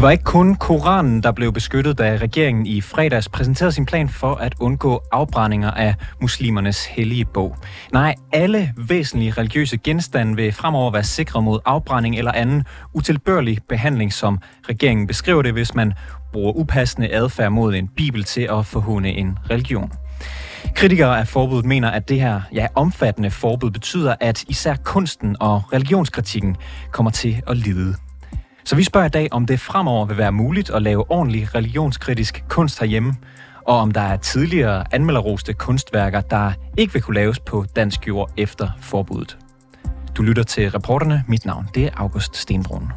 Det var ikke kun Koranen, der blev beskyttet, da regeringen i fredags præsenterede sin plan for at undgå afbrændinger af muslimernes hellige bog. Nej, alle væsentlige religiøse genstande vil fremover være sikret mod afbrænding eller anden utilbørlig behandling, som regeringen beskriver det, hvis man bruger upassende adfærd mod en bibel til at forhåne en religion. Kritikere af forbuddet mener, at det her ja, omfattende forbud betyder, at især kunsten og religionskritikken kommer til at lide. Så vi spørger i dag, om det fremover vil være muligt at lave ordentlig religionskritisk kunst herhjemme, og om der er tidligere anmelderroste kunstværker, der ikke vil kunne laves på dansk jord efter forbuddet. Du lytter til reporterne. Mit navn det er August Stenbrun.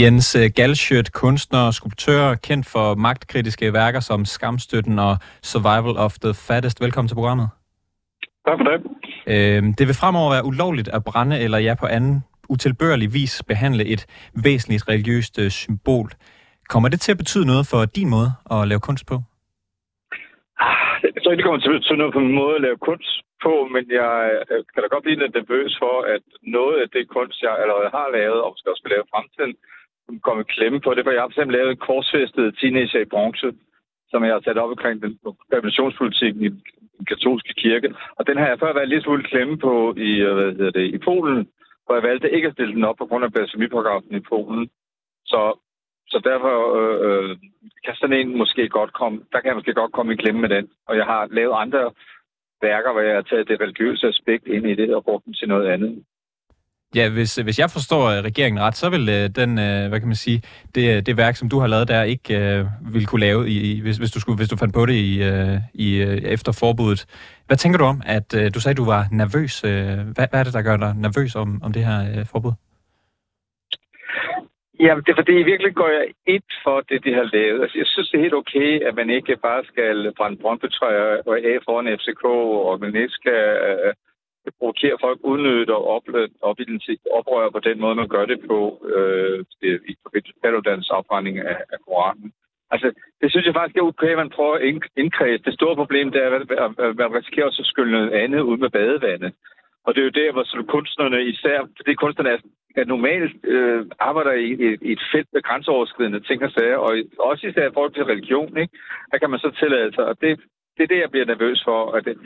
Jens øh, Galschødt, kunstner og skulptør, kendt for magtkritiske værker som Skamstøtten og Survival of the Fattest. Velkommen til programmet. Tak for det. Øhm, det vil fremover være ulovligt at brænde eller ja på anden utilbørlig vis behandle et væsentligt religiøst øh, symbol. Kommer det til at betyde noget for din måde at lave kunst på? Ah, jeg tror ikke, det kommer til at betyde noget på min måde at lave kunst på, men jeg kan da godt blive lidt nervøs for, at noget af det kunst, jeg allerede har lavet, og måske også skal lave fremtiden, komme i klemme på det, for jeg har eksempel lavet en korsfæstet teenager i bronze, som jeg har sat op omkring den revolutionspolitik i den katolske kirke. Og den har jeg før været lidt smule klemme på i, øh, hvad hedder det, i Polen, hvor jeg valgte ikke at stille den op på grund af blasfemiparagrafen i Polen. Så, så derfor øh, øh, kan sådan en måske godt komme, der kan jeg måske godt komme i klemme med den. Og jeg har lavet andre værker, hvor jeg har taget det religiøse aspekt ind i det og brugt den til noget andet. Ja, hvis, hvis jeg forstår øh, regeringen ret, så vil øh, den, øh, hvad kan man sige, det, øh, det værk, som du har lavet der, ikke øh, ville kunne lave, i, hvis, hvis, du skulle, hvis du fandt på det i, øh, i, øh, efter forbuddet. Hvad tænker du om, at øh, du sagde, at du var nervøs? Øh, hvad, hvad er det, der gør dig nervøs om, om det her øh, forbud? Ja, det er fordi, virkelig går jeg ind for det, de har lavet. Altså, jeg synes, det er helt okay, at man ikke bare skal brænde brøndbetræer og af foran FCK, og man ikke skal øh, provokere folk unødigt og op, oprør på den måde, man gør det på øh, det, i forbindelse med afbrænding af, af Koranen. Altså, det synes jeg faktisk er okay, at man prøver at indkredse. Det store problem det er, at man risikerer også at skylde noget andet ud med badevandet. Og det er jo der, hvor så kunstnerne især, fordi kunstnerne er, er normalt øh, arbejder i, i, i et felt med grænseoverskridende ting og sager, og også især i forhold til religion, ikke? der kan man så tillade sig. Og det, det er det, jeg bliver nervøs for. At det,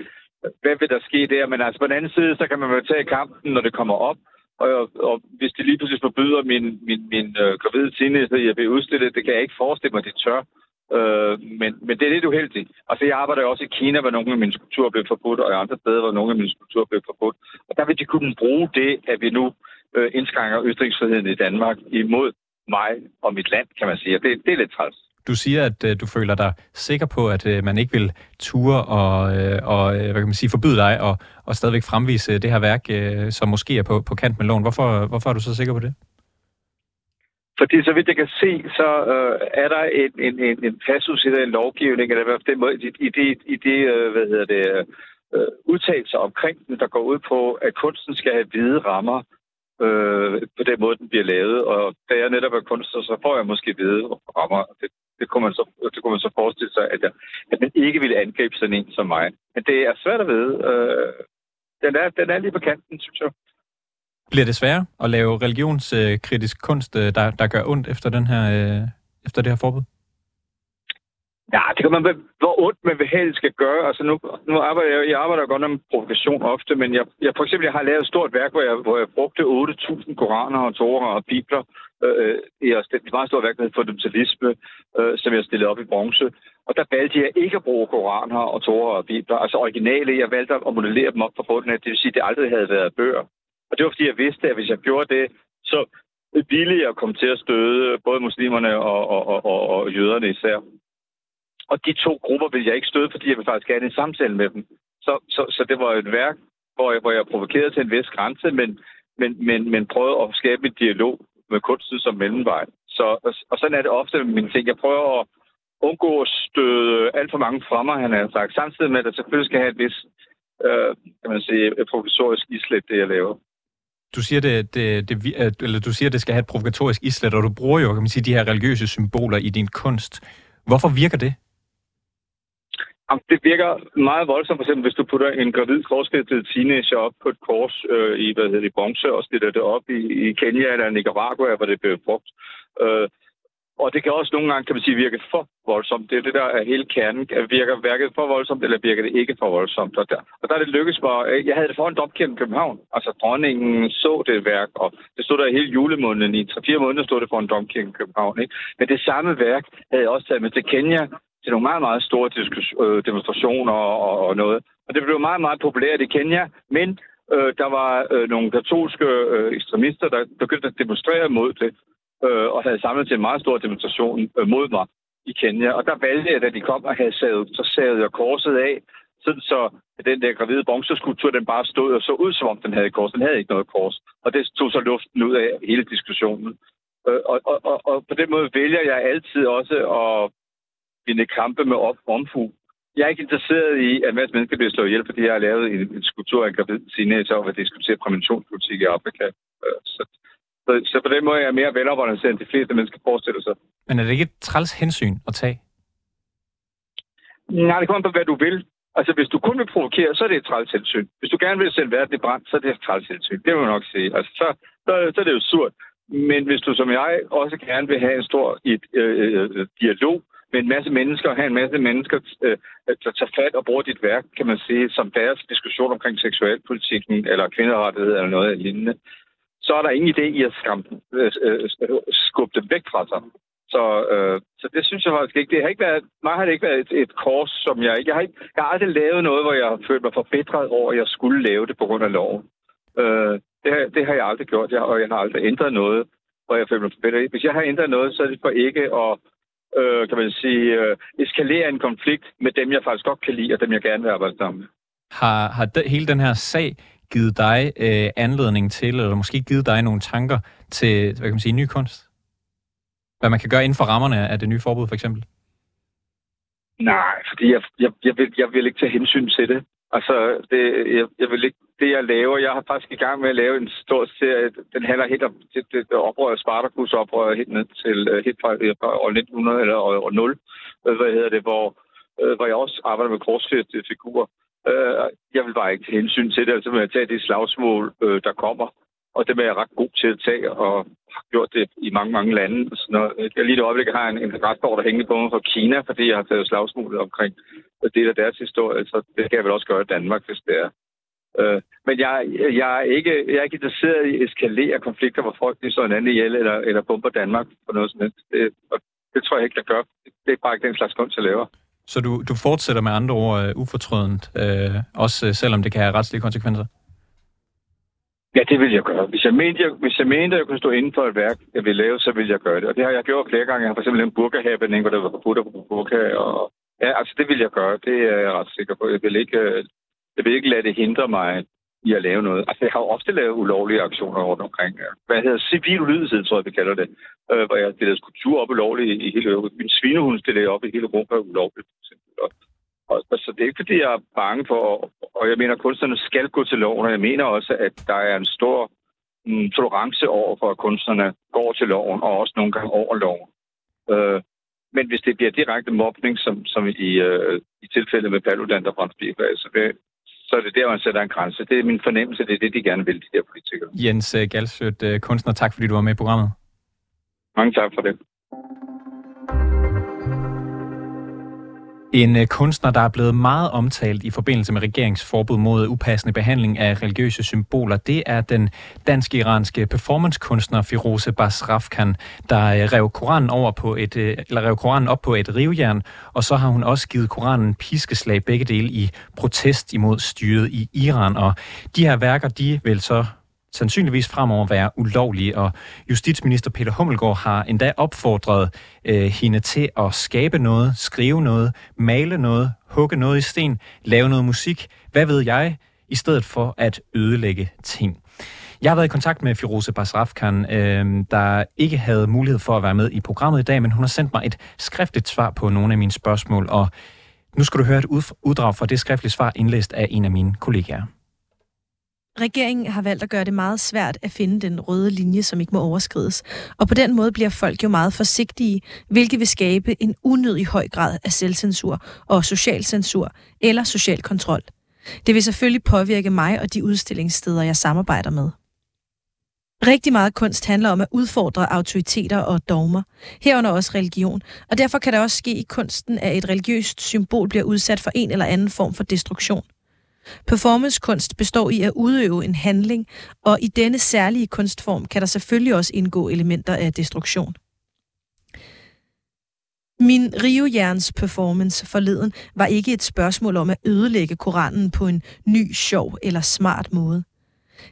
hvad vil der ske der? Men altså på den anden side, så kan man jo tage kampen, når det kommer op. Og, og hvis de lige pludselig forbyder min, min, min øh, gravide teenager i at blive udstillet, det kan jeg ikke forestille mig, at de tør. Øh, men, men det er lidt uheldigt. Altså, jeg arbejder jo også i Kina, hvor nogle af mine skulpturer blev forbudt, og i andre steder, hvor nogle af mine skulpturer blev forbudt. Og der vil de kunne bruge det, at vi nu øh, indskrænker ytringsfriheden i Danmark imod mig og mit land, kan man sige. Og det, det er lidt træls. Du siger, at øh, du føler dig sikker på, at øh, man ikke vil ture og, øh, og øh, hvad kan man sige, forbyde dig og, og stadigvæk fremvise det her værk, øh, som måske er på, på kant med loven. Hvorfor, hvorfor er du så sikker på det? Fordi så vidt jeg kan se, så øh, er der en, en, en, en passus i den lovgivning, eller i den måde, i, i det, i det øh, hvad hedder det, øh, udtalelser omkring den, der går ud på, at kunsten skal have hvide rammer øh, på den måde, den bliver lavet. Og da jeg netop er kunstner, så får jeg måske hvide rammer. Det, det, kunne man så, det kunne man så forestille sig, at, jeg, at man ikke ville angribe sådan en som mig. Men det er svært at vide. Øh, den, er, den er lige på kanten, synes jeg. Bliver det sværere at lave religionskritisk kunst, øh, der, der gør ondt efter, den her, øh, efter det her forbud? Ja, det kan man, hvor ondt man vil helst skal gøre. Altså nu, nu arbejder jeg, jeg arbejder godt med profession ofte, men jeg, jeg, for eksempel jeg har lavet et stort værk, hvor jeg, hvor jeg brugte 8.000 koraner og torer og bibler. Øh, øh i et meget stort værk, der hedder fundamentalisme, øh, som jeg stillede op i bronze. Og der valgte jeg ikke at bruge koraner og torer og bibler. Altså originale, jeg valgte at modellere dem op fra bunden af, det vil sige, at det aldrig havde været bøger. Og det var fordi, jeg vidste, at hvis jeg gjorde det, så ville jeg komme til at støde både muslimerne og, og, og, og, og jøderne især. Og de to grupper vil jeg ikke støde, fordi jeg vil faktisk gerne en samtale med dem. Så, så, så det var et værk, hvor jeg, hvor jeg provokerede til en vis grænse, men, men, men, men prøvede at skabe en dialog med kunsten som mellemvej. Så, og, og sådan er det ofte med mine ting. Jeg prøver at undgå at støde alt for mange fra mig, han har sagt. Samtidig med, at jeg selvfølgelig skal have et vis, øh, kan man sige, provisorisk islet, det jeg laver. Du siger, det, det, det, eller du siger, det skal have et provokatorisk islet, og du bruger jo kan man sige, de her religiøse symboler i din kunst. Hvorfor virker det? Jamen, det virker meget voldsomt, for eksempel hvis du putter en gravid korskædet teenager op på et kors øh, i, hvad hedder det, bronze, og stiller det op i, i Kenya eller Nicaragua, hvor det bliver brugt. Øh, og det kan også nogle gange, kan man sige, virke for voldsomt. Det er det, der er hele kernen. Virker værket for voldsomt, eller virker det ikke for voldsomt? Og der, og der er det lykkedes mig. Øh, jeg havde det foran domkirken i København. Altså, dronningen så det værk, og det stod der hele julemåneden. I 3-4 måneder stod det foran domkirken i København. Ikke? Men det samme værk havde jeg også taget med til Kenya, til nogle meget, meget store øh, demonstrationer og, og noget. Og det blev meget, meget populært i Kenya, men øh, der var øh, nogle katolske øh, ekstremister, der begyndte at demonstrere mod det øh, og havde samlet til en meget stor demonstration øh, mod mig i Kenya. Og der valgte jeg, da de kom og havde savet, så savede jeg korset af, sådan så den der gravide bronzeskulptur, den bare stod og så ud, som om den havde kors. Den havde ikke noget kors. Og det tog så luften ud af hele diskussionen. Øh, og, og, og, og på den måde vælger jeg altid også at vinde kampe med op, omfu. Jeg er ikke interesseret i, at masse mennesker bliver slået ihjel, fordi jeg har lavet en, en skulptur af en gravid teenager og at diskutere præventionspolitik i Afrika. Øh, så så, så på den måde er jeg mere veloporienteret, end de fleste mennesker forestiller sig. Men er det ikke et træls hensyn at tage? Nej, det kommer på, hvad du vil. Altså, hvis du kun vil provokere, så er det et træls hensyn. Hvis du gerne vil sende verden i brand, så er det et træls hensyn. Det vil jeg nok sige. Altså, så, så, så er det jo surt. Men hvis du som jeg også gerne vil have en stor et, øh, øh, dialog med en masse mennesker, have en masse mennesker, øh, øh, der tager fat og bruger dit værk, kan man sige, som deres diskussion omkring seksualpolitikken eller kvinderettighed eller noget lignende, så er der ingen idé i at skamme, øh øh, øh, øh, skubbe dem væk fra sig. Så, øh, så det synes jeg faktisk ikke. Det har ikke været, mig har det ikke været et, et kors, som jeg ikke... Jeg har, ikke, jeg har aldrig lavet noget, hvor jeg har følt mig forbedret over, at jeg skulle lave det på grund af loven. Øh, det, har, det har jeg aldrig gjort, jeg, og jeg har aldrig ændret noget, hvor jeg føler mig forbedret. Hvis jeg har ændret noget, så er det for ikke at øh, kan man sige, øh, eskalere en konflikt med dem, jeg faktisk godt kan lide, og dem, jeg gerne vil arbejde sammen med. Har, har de, hele den her sag givet dig øh, anledning til, eller måske givet dig nogle tanker til, hvad kan man sige, ny kunst? Hvad man kan gøre inden for rammerne af det nye forbud, for eksempel? Nej, fordi jeg, jeg, jeg, vil, jeg vil ikke tage hensyn til det. Altså, det, jeg, jeg vil ikke, det jeg laver, jeg har faktisk i gang med at lave en stor serie, den handler helt om det, det, det oprør, Spartacus oprøret helt ned til øh, helt fra, øh, fra år 1900 eller år 0, øh, hvad hedder det, hvor, hvor jeg også arbejder med korsfigurer. figurer. Jeg vil bare ikke tage hensyn til det, altså med at tage det slagsmål, der kommer. Og det er jeg ret god til at tage, og har gjort det i mange, mange lande. Så når jeg lige det øjeblik har en, en der hænger på mig fra Kina, fordi jeg har taget slagsmålet omkring det af deres historie, så det kan jeg vel også gøre i Danmark, hvis det er. Øh, men jeg, jeg, er ikke, jeg er ikke interesseret i at eskalere konflikter, hvor folk så en anden ihjel eller, eller bomber Danmark på noget som helst. Det, det tror jeg ikke, jeg gør. Det er bare ikke den slags kunst, jeg laver. Så du, du fortsætter med andre ord uh, ufortrødent, uh, også uh, selvom det kan have retslige konsekvenser? Ja, det vil jeg gøre. Hvis jeg mente, jeg, hvis jeg mente, at jeg kunne stå inden for et værk, jeg vil lave, så vil jeg gøre det. Og det har jeg gjort flere gange. Jeg har for eksempel en burka-happening, hvor der var forbudt på burka. Og, ja, altså det vil jeg gøre. Det er jeg ret sikker på. Jeg vil ikke, jeg vil ikke lade det hindre mig i at lave noget. Altså, jeg har jo ofte lavet ulovlige aktioner rundt omkring. Øh, hvad hedder civil ulydighed, tror jeg, vi kalder det. Øh, hvor jeg stillede skulptur op ulovligt i hele Europa. Min svinehund stillede op i hele Europa ulovligt. Og, og, og, så det er ikke, fordi jeg er bange for, og jeg mener, at kunstnerne skal gå til loven, og jeg mener også, at der er en stor mm, tolerance over for, at kunstnerne går til loven, og også nogle gange over loven. Øh, men hvis det bliver direkte mobning, som, som i, øh, i tilfældet med Paludan, der brændte så vil, så er det der, man sætter en grænse. Det er min fornemmelse, det er det, de gerne vil, de der politikere. Jens øh, Galsøt, øh, kunstner, tak fordi du var med i programmet. Mange tak for det. En øh, kunstner, der er blevet meget omtalt i forbindelse med regeringsforbud mod upassende behandling af religiøse symboler, det er den dansk-iranske performancekunstner Firoze Basrafkan, der øh, rev Koranen, over på et, øh, eller rev Koranen op på et rivjern, og så har hun også givet Koranen piskeslag begge dele i protest imod styret i Iran. Og de her værker, de vil så sandsynligvis fremover være ulovlige, og justitsminister Peter Hummelgaard har endda opfordret øh, hende til at skabe noget, skrive noget, male noget, hugge noget i sten, lave noget musik, hvad ved jeg, i stedet for at ødelægge ting. Jeg har været i kontakt med Firoze Basrafkan, øh, der ikke havde mulighed for at være med i programmet i dag, men hun har sendt mig et skriftligt svar på nogle af mine spørgsmål, og nu skal du høre et uddrag fra det skriftlige svar indlæst af en af mine kollegaer. Regeringen har valgt at gøre det meget svært at finde den røde linje, som ikke må overskrides. Og på den måde bliver folk jo meget forsigtige, hvilket vil skabe en unødig høj grad af selvcensur og social censur eller social kontrol. Det vil selvfølgelig påvirke mig og de udstillingssteder, jeg samarbejder med. Rigtig meget kunst handler om at udfordre autoriteter og dogmer, herunder også religion, og derfor kan det også ske i kunsten, at et religiøst symbol bliver udsat for en eller anden form for destruktion. Performancekunst består i at udøve en handling, og i denne særlige kunstform kan der selvfølgelig også indgå elementer af destruktion. Min Rio performance forleden var ikke et spørgsmål om at ødelægge Koranen på en ny, sjov eller smart måde.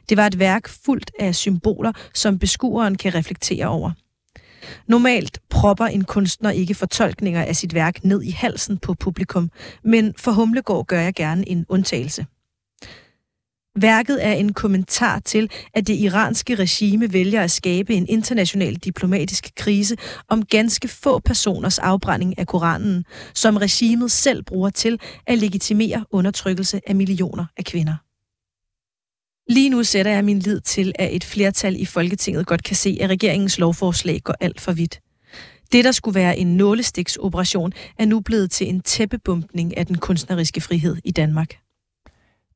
Det var et værk fuldt af symboler, som beskueren kan reflektere over. Normalt propper en kunstner ikke fortolkninger af sit værk ned i halsen på publikum, men for Humlegård gør jeg gerne en undtagelse. Værket er en kommentar til, at det iranske regime vælger at skabe en international diplomatisk krise om ganske få personers afbrænding af Koranen, som regimet selv bruger til at legitimere undertrykkelse af millioner af kvinder. Lige nu sætter jeg min lid til, at et flertal i Folketinget godt kan se, at regeringens lovforslag går alt for vidt. Det, der skulle være en nålestiksoperation, er nu blevet til en tæppebumpning af den kunstneriske frihed i Danmark.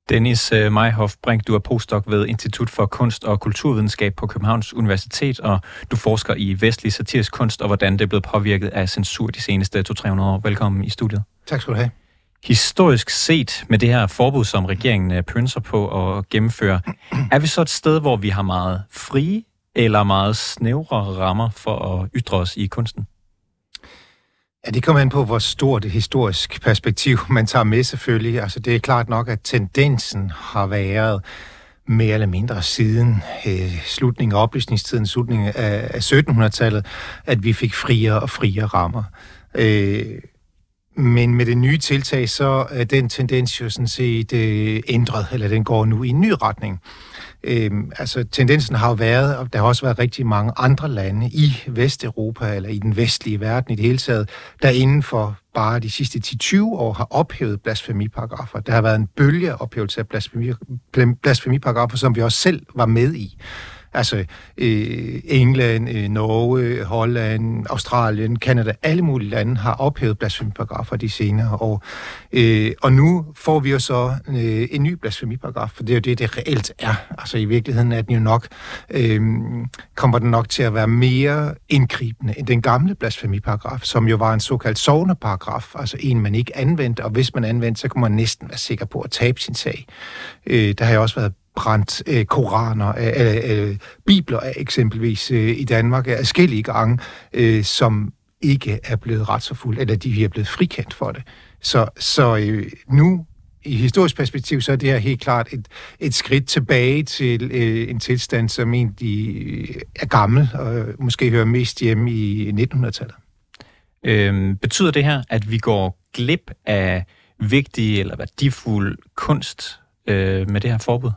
Dennis øh, Meihoff Brink, du er postdoc ved Institut for Kunst og Kulturvidenskab på Københavns Universitet, og du forsker i vestlig satirisk kunst og hvordan det er blevet påvirket af censur de seneste 200-300 år. Velkommen i studiet. Tak skal du have. Historisk set med det her forbud, som regeringen øh, pynser på at gennemføre, er vi så et sted, hvor vi har meget frie eller meget snævre rammer for at ytre os i kunsten? Ja, det kommer an på, hvor stort et historisk perspektiv man tager med selvfølgelig. Altså, det er klart nok, at tendensen har været mere eller mindre siden øh, slutningen af oplysningstiden, slutningen af, af 1700-tallet, at vi fik friere og friere rammer. Øh, men med det nye tiltag, så er den tendens jo sådan set øh, ændret, eller den går nu i en ny retning. Øhm, altså tendensen har jo været, og der har også været rigtig mange andre lande i Vesteuropa, eller i den vestlige verden i det hele taget, der inden for bare de sidste 10-20 år har ophævet blasfemiparagrafer. Der har været en bølge ophævelse af blasfemi, blasfemiparagrafer, som vi også selv var med i. Altså øh, England, øh, Norge, Holland, Australien, Kanada, alle mulige lande har ophævet blasfemiparagrafer de senere år. Øh, og nu får vi jo så øh, en ny blasfemiparagraf, for det er jo det, det reelt er. Altså i virkeligheden er den jo nok, øh, kommer den nok til at være mere indgribende end den gamle blasfemiparagraf, som jo var en såkaldt sovneparagraf, altså en, man ikke anvendte, og hvis man anvendte, så kunne man næsten være sikker på at tabe sin sag. Øh, der har jo også været brændt øh, koraner, øh, øh, bibler af eksempelvis øh, i Danmark af forskellige gange, øh, som ikke er blevet retsforfulgt, eller de er blevet frikendt for det. Så, så øh, nu i historisk perspektiv, så er det her helt klart et, et skridt tilbage til øh, en tilstand, som egentlig øh, er gammel, og øh, måske hører mest hjemme i 1900-tallet. Øhm, betyder det her, at vi går glip af vigtig eller værdifuld kunst øh, med det her forbud?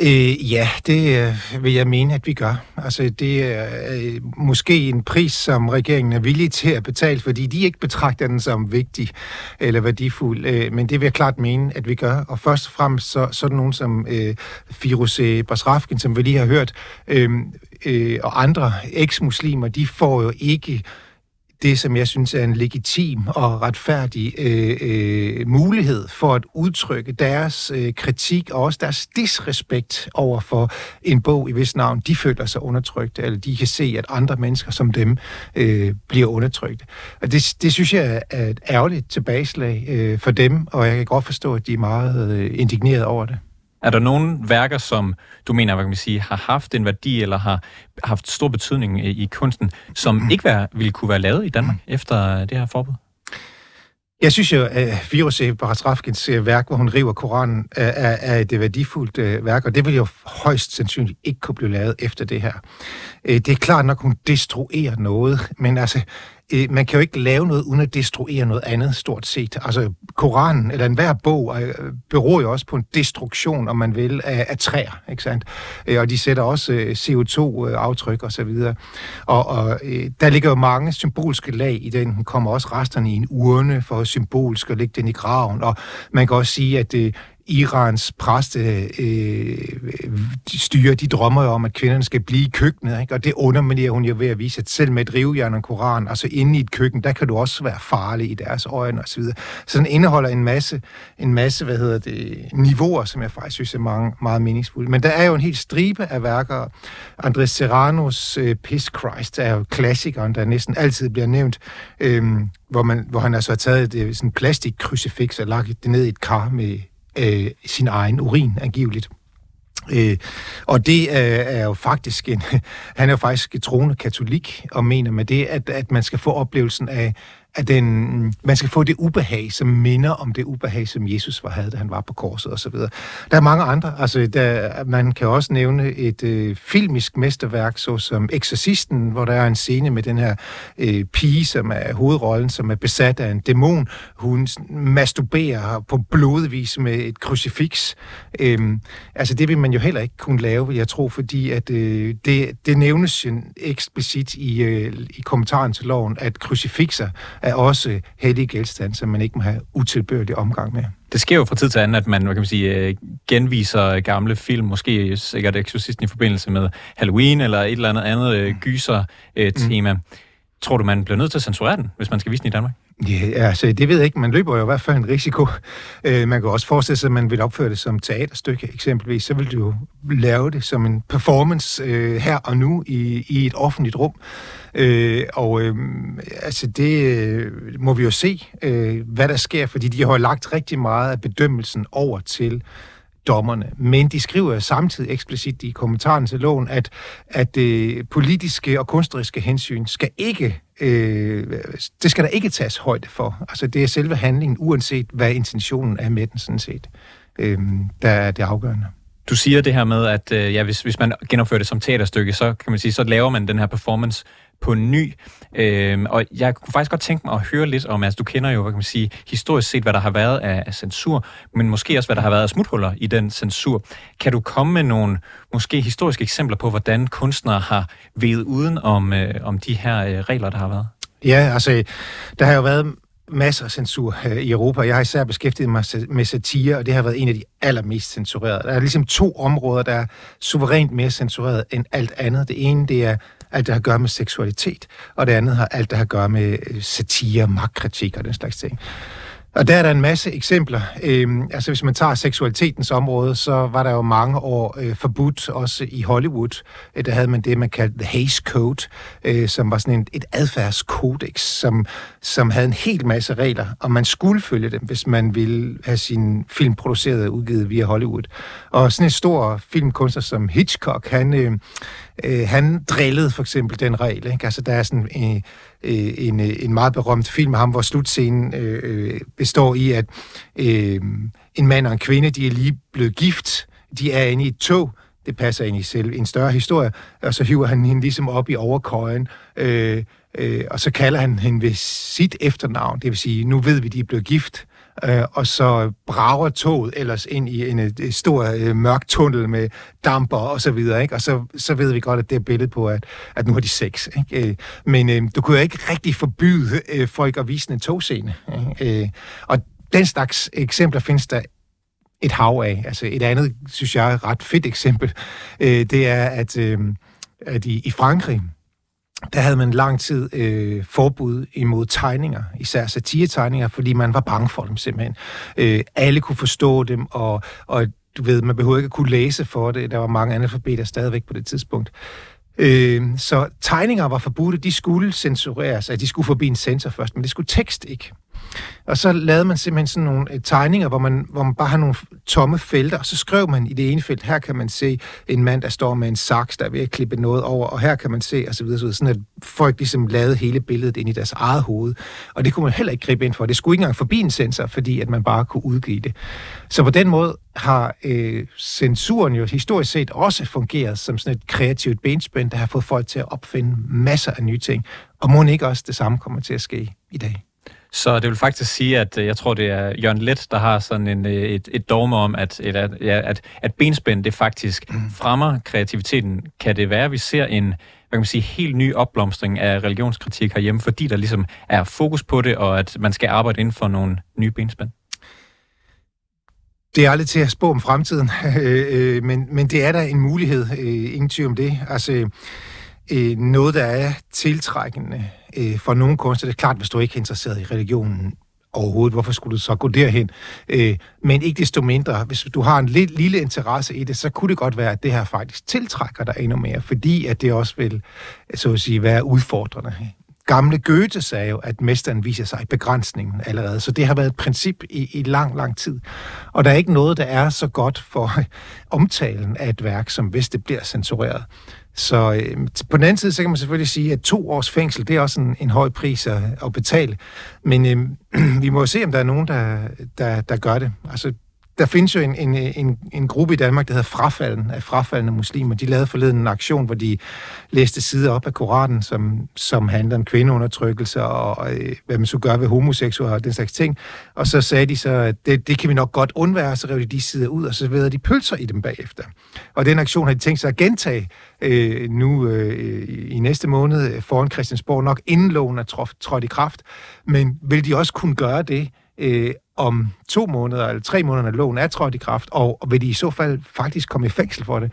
Øh, ja, det øh, vil jeg mene, at vi gør. Altså, det er øh, måske en pris, som regeringen er villig til at betale, fordi de ikke betragter den som vigtig eller værdifuld. Øh, men det vil jeg klart mene, at vi gør. Og først og fremmest så, sådan nogen som øh, Firoze Basrafkin, som vi lige har hørt, øh, øh, og andre eks-muslimer, de får jo ikke det, som jeg synes er en legitim og retfærdig øh, øh, mulighed for at udtrykke deres øh, kritik og også deres disrespekt over for en bog i hvis navn de føler sig undertrykt, eller de kan se, at andre mennesker som dem øh, bliver undertrykt. Og det, det synes jeg er et ærgerligt tilbageslag øh, for dem, og jeg kan godt forstå, at de er meget øh, indigneret over det. Er der nogle værker, som du mener, hvad kan man sige, har haft en værdi eller har haft stor betydning i kunsten, som ikke være, ville kunne være lavet i Danmark efter det her forbud? Jeg synes jo, at Firoze Baratrafkins øh, værk, hvor hun river Koranen, er, er et værdifuldt øh, værk, og det vil jo højst sandsynligt ikke kunne blive lavet efter det her. Øh, det er klart nok, hun destruerer noget, men altså, øh, man kan jo ikke lave noget uden at destruere noget andet, stort set. Altså, Koranen, eller enhver bog, øh, beror jo også på en destruktion, om man vil, af, af træer, ikke sandt? Øh, og de sætter også øh, CO2-aftryk øh, og så videre. Og, og øh, der ligger jo mange symbolske lag i den. Den kommer også resterne i en urne for symbolsk at lægge den i graven. Og man kan også sige, at det Irans præste øh, øh styre, de drømmer jo om, at kvinderne skal blive i køkkenet, ikke? og det underminerer hun jo ved at vise, at selv med et rivejern og koran, altså inde i et køkken, der kan du også være farlig i deres øjne osv. Så, så den indeholder en masse, en masse hvad hedder det, niveauer, som jeg faktisk synes er mange, meget meningsfulde. Men der er jo en hel stribe af værker. Andres Serranos øh, Piss Christ er jo klassikeren, der næsten altid bliver nævnt, øh, hvor, man, hvor han altså har taget et, øh, sådan plastik plastikkrucifix og lagt det ned i et kar med øh, sin egen urin, angiveligt. Øh, og det øh, er jo faktisk en, han er jo faktisk troende katolik, og mener med det, at, at man skal få oplevelsen af, at den, man skal få det ubehag, som minder om det ubehag, som Jesus var havde, da han var på korset osv. Der er mange andre. Altså, der, man kan også nævne et øh, filmisk mesterværk, såsom Exorcisten, hvor der er en scene med den her øh, pige, som er hovedrollen, som er besat af en dæmon. Hun masturberer på blodvis med et krucifix. Øhm, altså, det vil man jo heller ikke kunne lave, jeg tror, fordi at øh, det, det nævnes eksplicit i, øh, i kommentaren til loven, at krucifixer er også hellige genstande, som man ikke må have utilbørlig omgang med. Det sker jo fra tid til anden, at man, hvad kan man sige, øh, genviser gamle film, måske sikkert Exorcisten i forbindelse med Halloween eller et eller andet andet øh, mm. gyser-tema. Mm. Tror du, man bliver nødt til at censurere den, hvis man skal vise den i Danmark? Ja, altså, det ved jeg ikke. Man løber jo i hvert fald en risiko. Øh, man kan også forestille sig, at man vil opføre det som teaterstykke eksempelvis. Så vil du jo lave det som en performance øh, her og nu i, i et offentligt rum. Øh, og øh, altså det øh, må vi jo se, øh, hvad der sker, fordi de har lagt rigtig meget af bedømmelsen over til dommerne. Men de skriver samtidig eksplicit i kommentaren til loven, at, at øh, politiske og kunstneriske hensyn skal ikke øh, det skal der ikke tages højde for. Altså det er selve handlingen, uanset hvad intentionen er med den sådan set, øh, der er det afgørende. Du siger det her med, at øh, ja, hvis, hvis man genopfører det som teaterstykke, så kan man sige, så laver man den her performance på ny. Øhm, og jeg kunne faktisk godt tænke mig at høre lidt om, altså du kender jo, hvad kan man sige, historisk set, hvad der har været af, af censur, men måske også, hvad der har været af smuthuller i den censur. Kan du komme med nogle måske historiske eksempler på, hvordan kunstnere har ved uden om, øh, om de her øh, regler, der har været? Ja, altså, der har jo været masser af censur øh, i Europa. Jeg har især beskæftiget mig med satire, og det har været en af de allermest censurerede. Der er ligesom to områder, der er suverænt mere censureret end alt andet. Det ene, det er alt, der har at gøre med seksualitet, og det andet har alt, der har at gøre med øh, satire, magtkritik og den slags ting. Og der er der en masse eksempler. Øhm, altså hvis man tager seksualitetens område, så var der jo mange år øh, forbudt, også i Hollywood. Øh, der havde man det, man kaldte The Hays Code, øh, som var sådan en, et adfærdskodex, som, som havde en hel masse regler, og man skulle følge dem, hvis man ville have sin film produceret og udgivet via Hollywood. Og sådan en stor filmkunstner som Hitchcock, han... Øh, øh, han drillede for eksempel den regel. Ikke? Altså, der er sådan øh, øh en, øh, en meget berømt film af ham, hvor slutscenen øh, øh, består i, at øh, en mand og en kvinde, de er lige blevet gift, de er inde i et tog, det passer ind i selv en større historie, og så hiver han hende ligesom op i overkøjen, øh, øh, og så kalder han hende ved sit efternavn, det vil sige, nu ved vi, de er blevet gift, øh, og så brager toget ellers ind i en, en stor øh, mørk tunnel med damper og så videre, ikke? og så, så ved vi godt, at det er billedet på, at, at nu har de sex. Ikke? Øh, men øh, du kunne jo ikke rigtig forbyde øh, folk at vise en togscene. Ikke? Øh, og den slags eksempler findes der et hav af. Altså et andet, synes jeg, er ret fedt eksempel, øh, det er, at, øh, at i, i Frankrig, der havde man lang tid øh, forbud imod tegninger, især satiretegninger, fordi man var bange for dem simpelthen. Øh, alle kunne forstå dem, og, og du ved, man behøvede ikke at kunne læse for det. Der var mange analfabeter stadigvæk på det tidspunkt. Øh, så tegninger var forbudte, de skulle censureres, at de skulle forbi en censor først, men det skulle tekst ikke. Og så lavede man simpelthen sådan nogle øh, tegninger, hvor man, hvor man bare har nogle tomme felter, og så skrev man i det ene felt, her kan man se en mand, der står med en saks, der er ved at klippe noget over, og her kan man se, og så videre, så videre sådan at folk ligesom lavede hele billedet ind i deres eget hoved. Og det kunne man heller ikke gribe ind for. Det skulle ikke engang forbi en sensor, fordi at man bare kunne udgive det. Så på den måde har øh, censuren jo historisk set også fungeret som sådan et kreativt benspænd, der har fået folk til at opfinde masser af nye ting. Og må ikke også det samme kommer til at ske i dag? Så det vil faktisk sige, at øh, jeg tror, det er Jørgen Let, der har sådan en, øh, et, et dogme om, at, et, at, at, at benspænd det faktisk mm. fremmer kreativiteten. Kan det være, at vi ser en hvad kan man sige, helt ny opblomstring af religionskritik herhjemme, fordi der ligesom er fokus på det, og at man skal arbejde inden for nogle nye benspænd? Det er aldrig til at spå om fremtiden, øh, men, men det er da en mulighed, ingen tvivl om det. Altså, Øh, noget, der er tiltrækkende øh, for nogle kunstnere, det er klart, hvis du ikke er interesseret i religionen overhovedet, hvorfor skulle du så gå derhen? Øh, men ikke desto mindre, hvis du har en lidt lille interesse i det, så kunne det godt være, at det her faktisk tiltrækker dig endnu mere, fordi at det også vil, så at sige, være udfordrende gamle Goethe sagde jo, at mesteren viser sig i begrænsningen allerede. Så det har været et princip i, i lang, lang tid. Og der er ikke noget, der er så godt for omtalen af et værk, som hvis det bliver censureret. Så øh, på den anden side, så kan man selvfølgelig sige, at to års fængsel, det er også en, en høj pris at, at betale. Men øh, vi må jo se, om der er nogen, der, der, der gør det. Altså, der findes jo en, en, en, en gruppe i Danmark, der hedder Frafalden, af frafaldende muslimer. De lavede forleden en aktion, hvor de læste sider op af Koranen, som, som handler om kvindeundertrykkelse og, og øh, hvad man så gør ved homoseksuelle og den slags ting. Og så sagde de så, at det, det kan vi nok godt undvære, så rev de de sider ud, og så ved de pølser i dem bagefter. Og den aktion har de tænkt sig at gentage øh, nu øh, i næste måned øh, foran Christiansborg, nok inden loven er trådt i kraft. Men vil de også kunne gøre det øh, om to måneder eller tre måneder, når loven er trådt i kraft, og, og vil de i så fald faktisk komme i fængsel for det?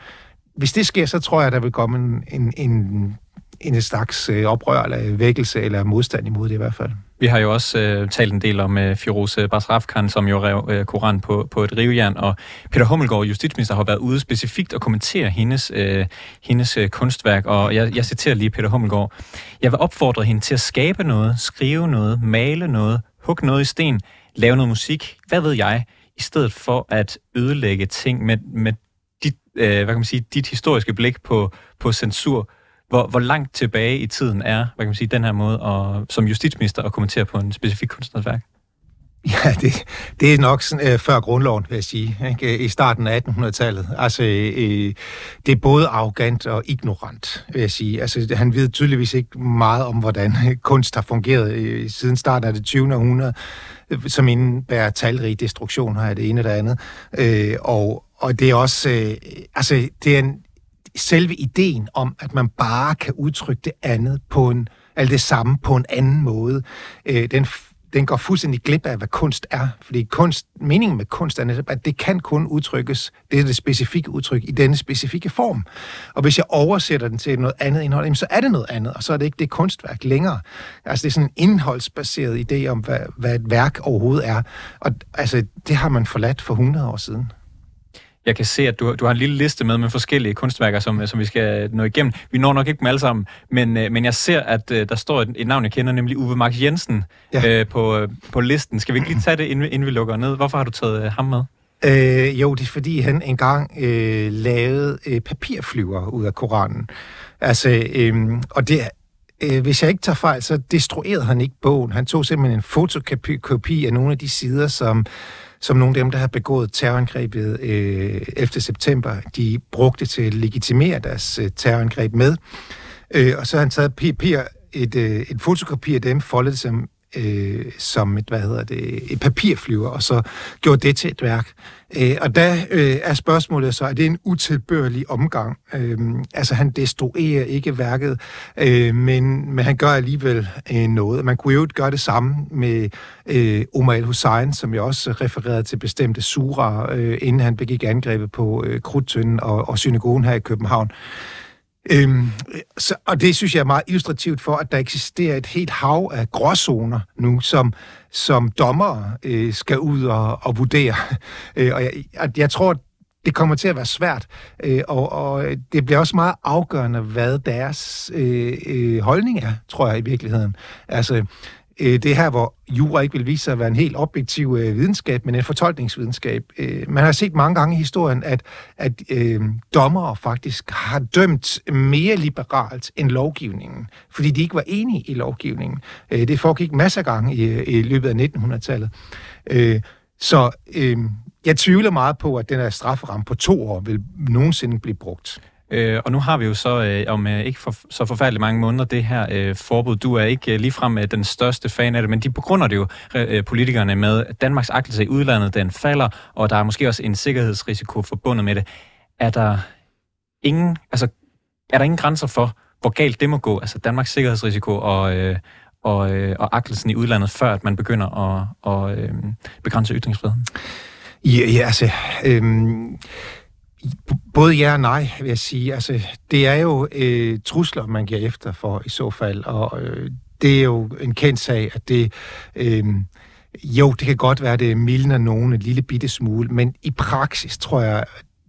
Hvis det sker, så tror jeg, der vil komme en, en, en, en slags øh, oprør eller vækkelse eller modstand imod det i hvert fald. Vi har jo også øh, talt en del om øh, Firoze Basrafkan, som jo rev øh, Koran på, på et rivejern, og Peter Hummelgaard, justitsminister, har været ude specifikt og kommentere hendes, øh, hendes øh, kunstværk, og jeg, jeg citerer lige Peter Hummelgaard. Jeg vil opfordre hende til at skabe noget, skrive noget, male noget, hugge noget i sten, lave noget musik, hvad ved jeg, i stedet for at ødelægge ting med, med dit, øh, hvad kan man sige, dit historiske blik på, på censur. Hvor, hvor langt tilbage i tiden er, hvad kan man sige, den her måde at, som justitsminister at kommentere på en specifik kunstnerisk værk? Ja, det, det er nok sådan, øh, før grundloven, vil jeg sige, ikke? i starten af 1800-tallet. Altså, øh, det er både arrogant og ignorant, vil jeg sige. Altså, han ved tydeligvis ikke meget om, hvordan øh, kunst har fungeret øh, siden starten af det 20. århundrede, øh, som indebærer talrige destruktion af det ene og det andet. Øh, og, og det er også, øh, altså, det er en, selve ideen om, at man bare kan udtrykke det andet på en, eller det samme på en anden måde, øh, den den går fuldstændig glip af, hvad kunst er. Fordi kunst, meningen med kunst er netop, at det kan kun udtrykkes, det er det specifikke udtryk, i denne specifikke form. Og hvis jeg oversætter den til noget andet indhold, så er det noget andet, og så er det ikke det kunstværk længere. Altså det er sådan en indholdsbaseret idé om, hvad, hvad et værk overhovedet er. Og altså, det har man forladt for 100 år siden. Jeg kan se, at du, du har en lille liste med med forskellige kunstværker, som, som vi skal nå igennem. Vi når nok ikke dem alle sammen, men, øh, men jeg ser, at uh, der står et, et navn, jeg kender, nemlig Uwe Max Jensen ja. uh, på, uh, på listen. Skal vi ikke lige tage det, inden, inden vi lukker ned? Hvorfor har du taget ham med? Øh, jo, det er fordi, han engang øh, lavede øh, papirflyver ud af Koranen. Altså, øh, og det øh, hvis jeg ikke tager fejl, så destruerede han ikke bogen. Han tog simpelthen en fotokopi af nogle af de sider, som som nogle af dem, der har begået terrorangrebet øh, 11. september, de brugte til at legitimere deres øh, terrorangreb med. Øh, og så har han taget papir, et, øh, et fotokopi af dem, foldet som øh, som et, hvad hedder det, et papirflyver, og så gjorde det til et værk. Øh, og der øh, er spørgsmålet så, er det en utilbørlig omgang? Øh, altså han destruerer ikke værket, øh, men, men han gør alligevel øh, noget. Man kunne jo gøre det samme med øh, Omar el-Hussein, som jeg også refererede til bestemte sura, øh, inden han begik angrebet på øh, Krudtønden og, og synagogen her i København. Øhm, så, og det synes jeg er meget illustrativt for, at der eksisterer et helt hav af gråzoner nu, som, som dommer øh, skal ud og, og vurdere. Øh, og jeg, jeg tror, det kommer til at være svært, øh, og, og det bliver også meget afgørende, hvad deres øh, øh, holdning er, tror jeg i virkeligheden. Altså, Øh, det er her, hvor jura ikke vil vise sig at være en helt objektiv øh, videnskab, men en fortolkningsvidenskab. Øh, man har set mange gange i historien, at, at øh, dommere faktisk har dømt mere liberalt end lovgivningen, fordi de ikke var enige i lovgivningen. Øh, det foregik masser af gange i, i løbet af 1900-tallet. Øh, så øh, jeg tvivler meget på, at den her strafferamme på to år vil nogensinde blive brugt. Øh, og nu har vi jo så øh, om øh, ikke for, så forfærdeligt mange måneder det her øh, forbud. Du er ikke øh, ligefrem øh, den største fan af det, men de begrunder det jo, øh, politikerne, med, at Danmarks agtelse i udlandet den falder, og der er måske også en sikkerhedsrisiko forbundet med det. Er der ingen, altså, er der ingen grænser for, hvor galt det må gå, altså Danmarks sikkerhedsrisiko og, øh, og, øh, og agtelsen i udlandet, før at man begynder at, at øh, begrænse ytringsfriheden? Ja, ja altså... Øh både ja og nej, vil jeg sige. Altså, det er jo øh, trusler, man giver efter for i så fald, og øh, det er jo en kendt sag, at det... Øh, jo, det kan godt være, det mildner nogen en lille bitte smule, men i praksis tror jeg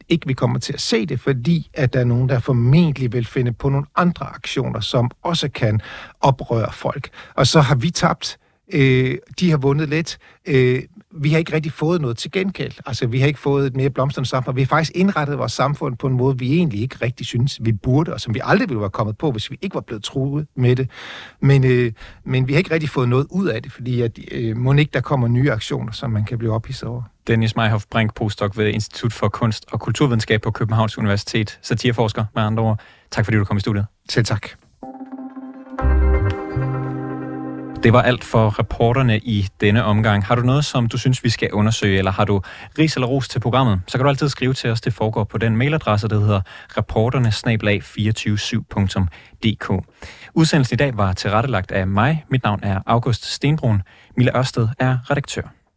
ikke, vi kommer til at se det, fordi at der er nogen, der formentlig vil finde på nogle andre aktioner, som også kan oprøre folk. Og så har vi tabt Øh, de har vundet lidt. Øh, vi har ikke rigtig fået noget til gengæld. Altså, vi har ikke fået et mere blomstrende samfund. Vi har faktisk indrettet vores samfund på en måde, vi egentlig ikke rigtig synes, vi burde, og som vi aldrig ville være kommet på, hvis vi ikke var blevet truet med det. Men, øh, men vi har ikke rigtig fået noget ud af det, fordi at, øh, må ikke der kommer nye aktioner, som man kan blive ophidset over. Dennis Meyhoff Brink, postdoc ved Institut for Kunst og Kulturvidenskab på Københavns Universitet, satireforsker med andre ord. Tak fordi du kom i studiet. Selv tak. Det var alt for reporterne i denne omgang. Har du noget, som du synes, vi skal undersøge, eller har du ris eller ros til programmet, så kan du altid skrive til os. Det foregår på den mailadresse, der hedder reporterne 247dk Udsendelsen i dag var tilrettelagt af mig. Mit navn er August Stenbrun. Mille Ørsted er redaktør.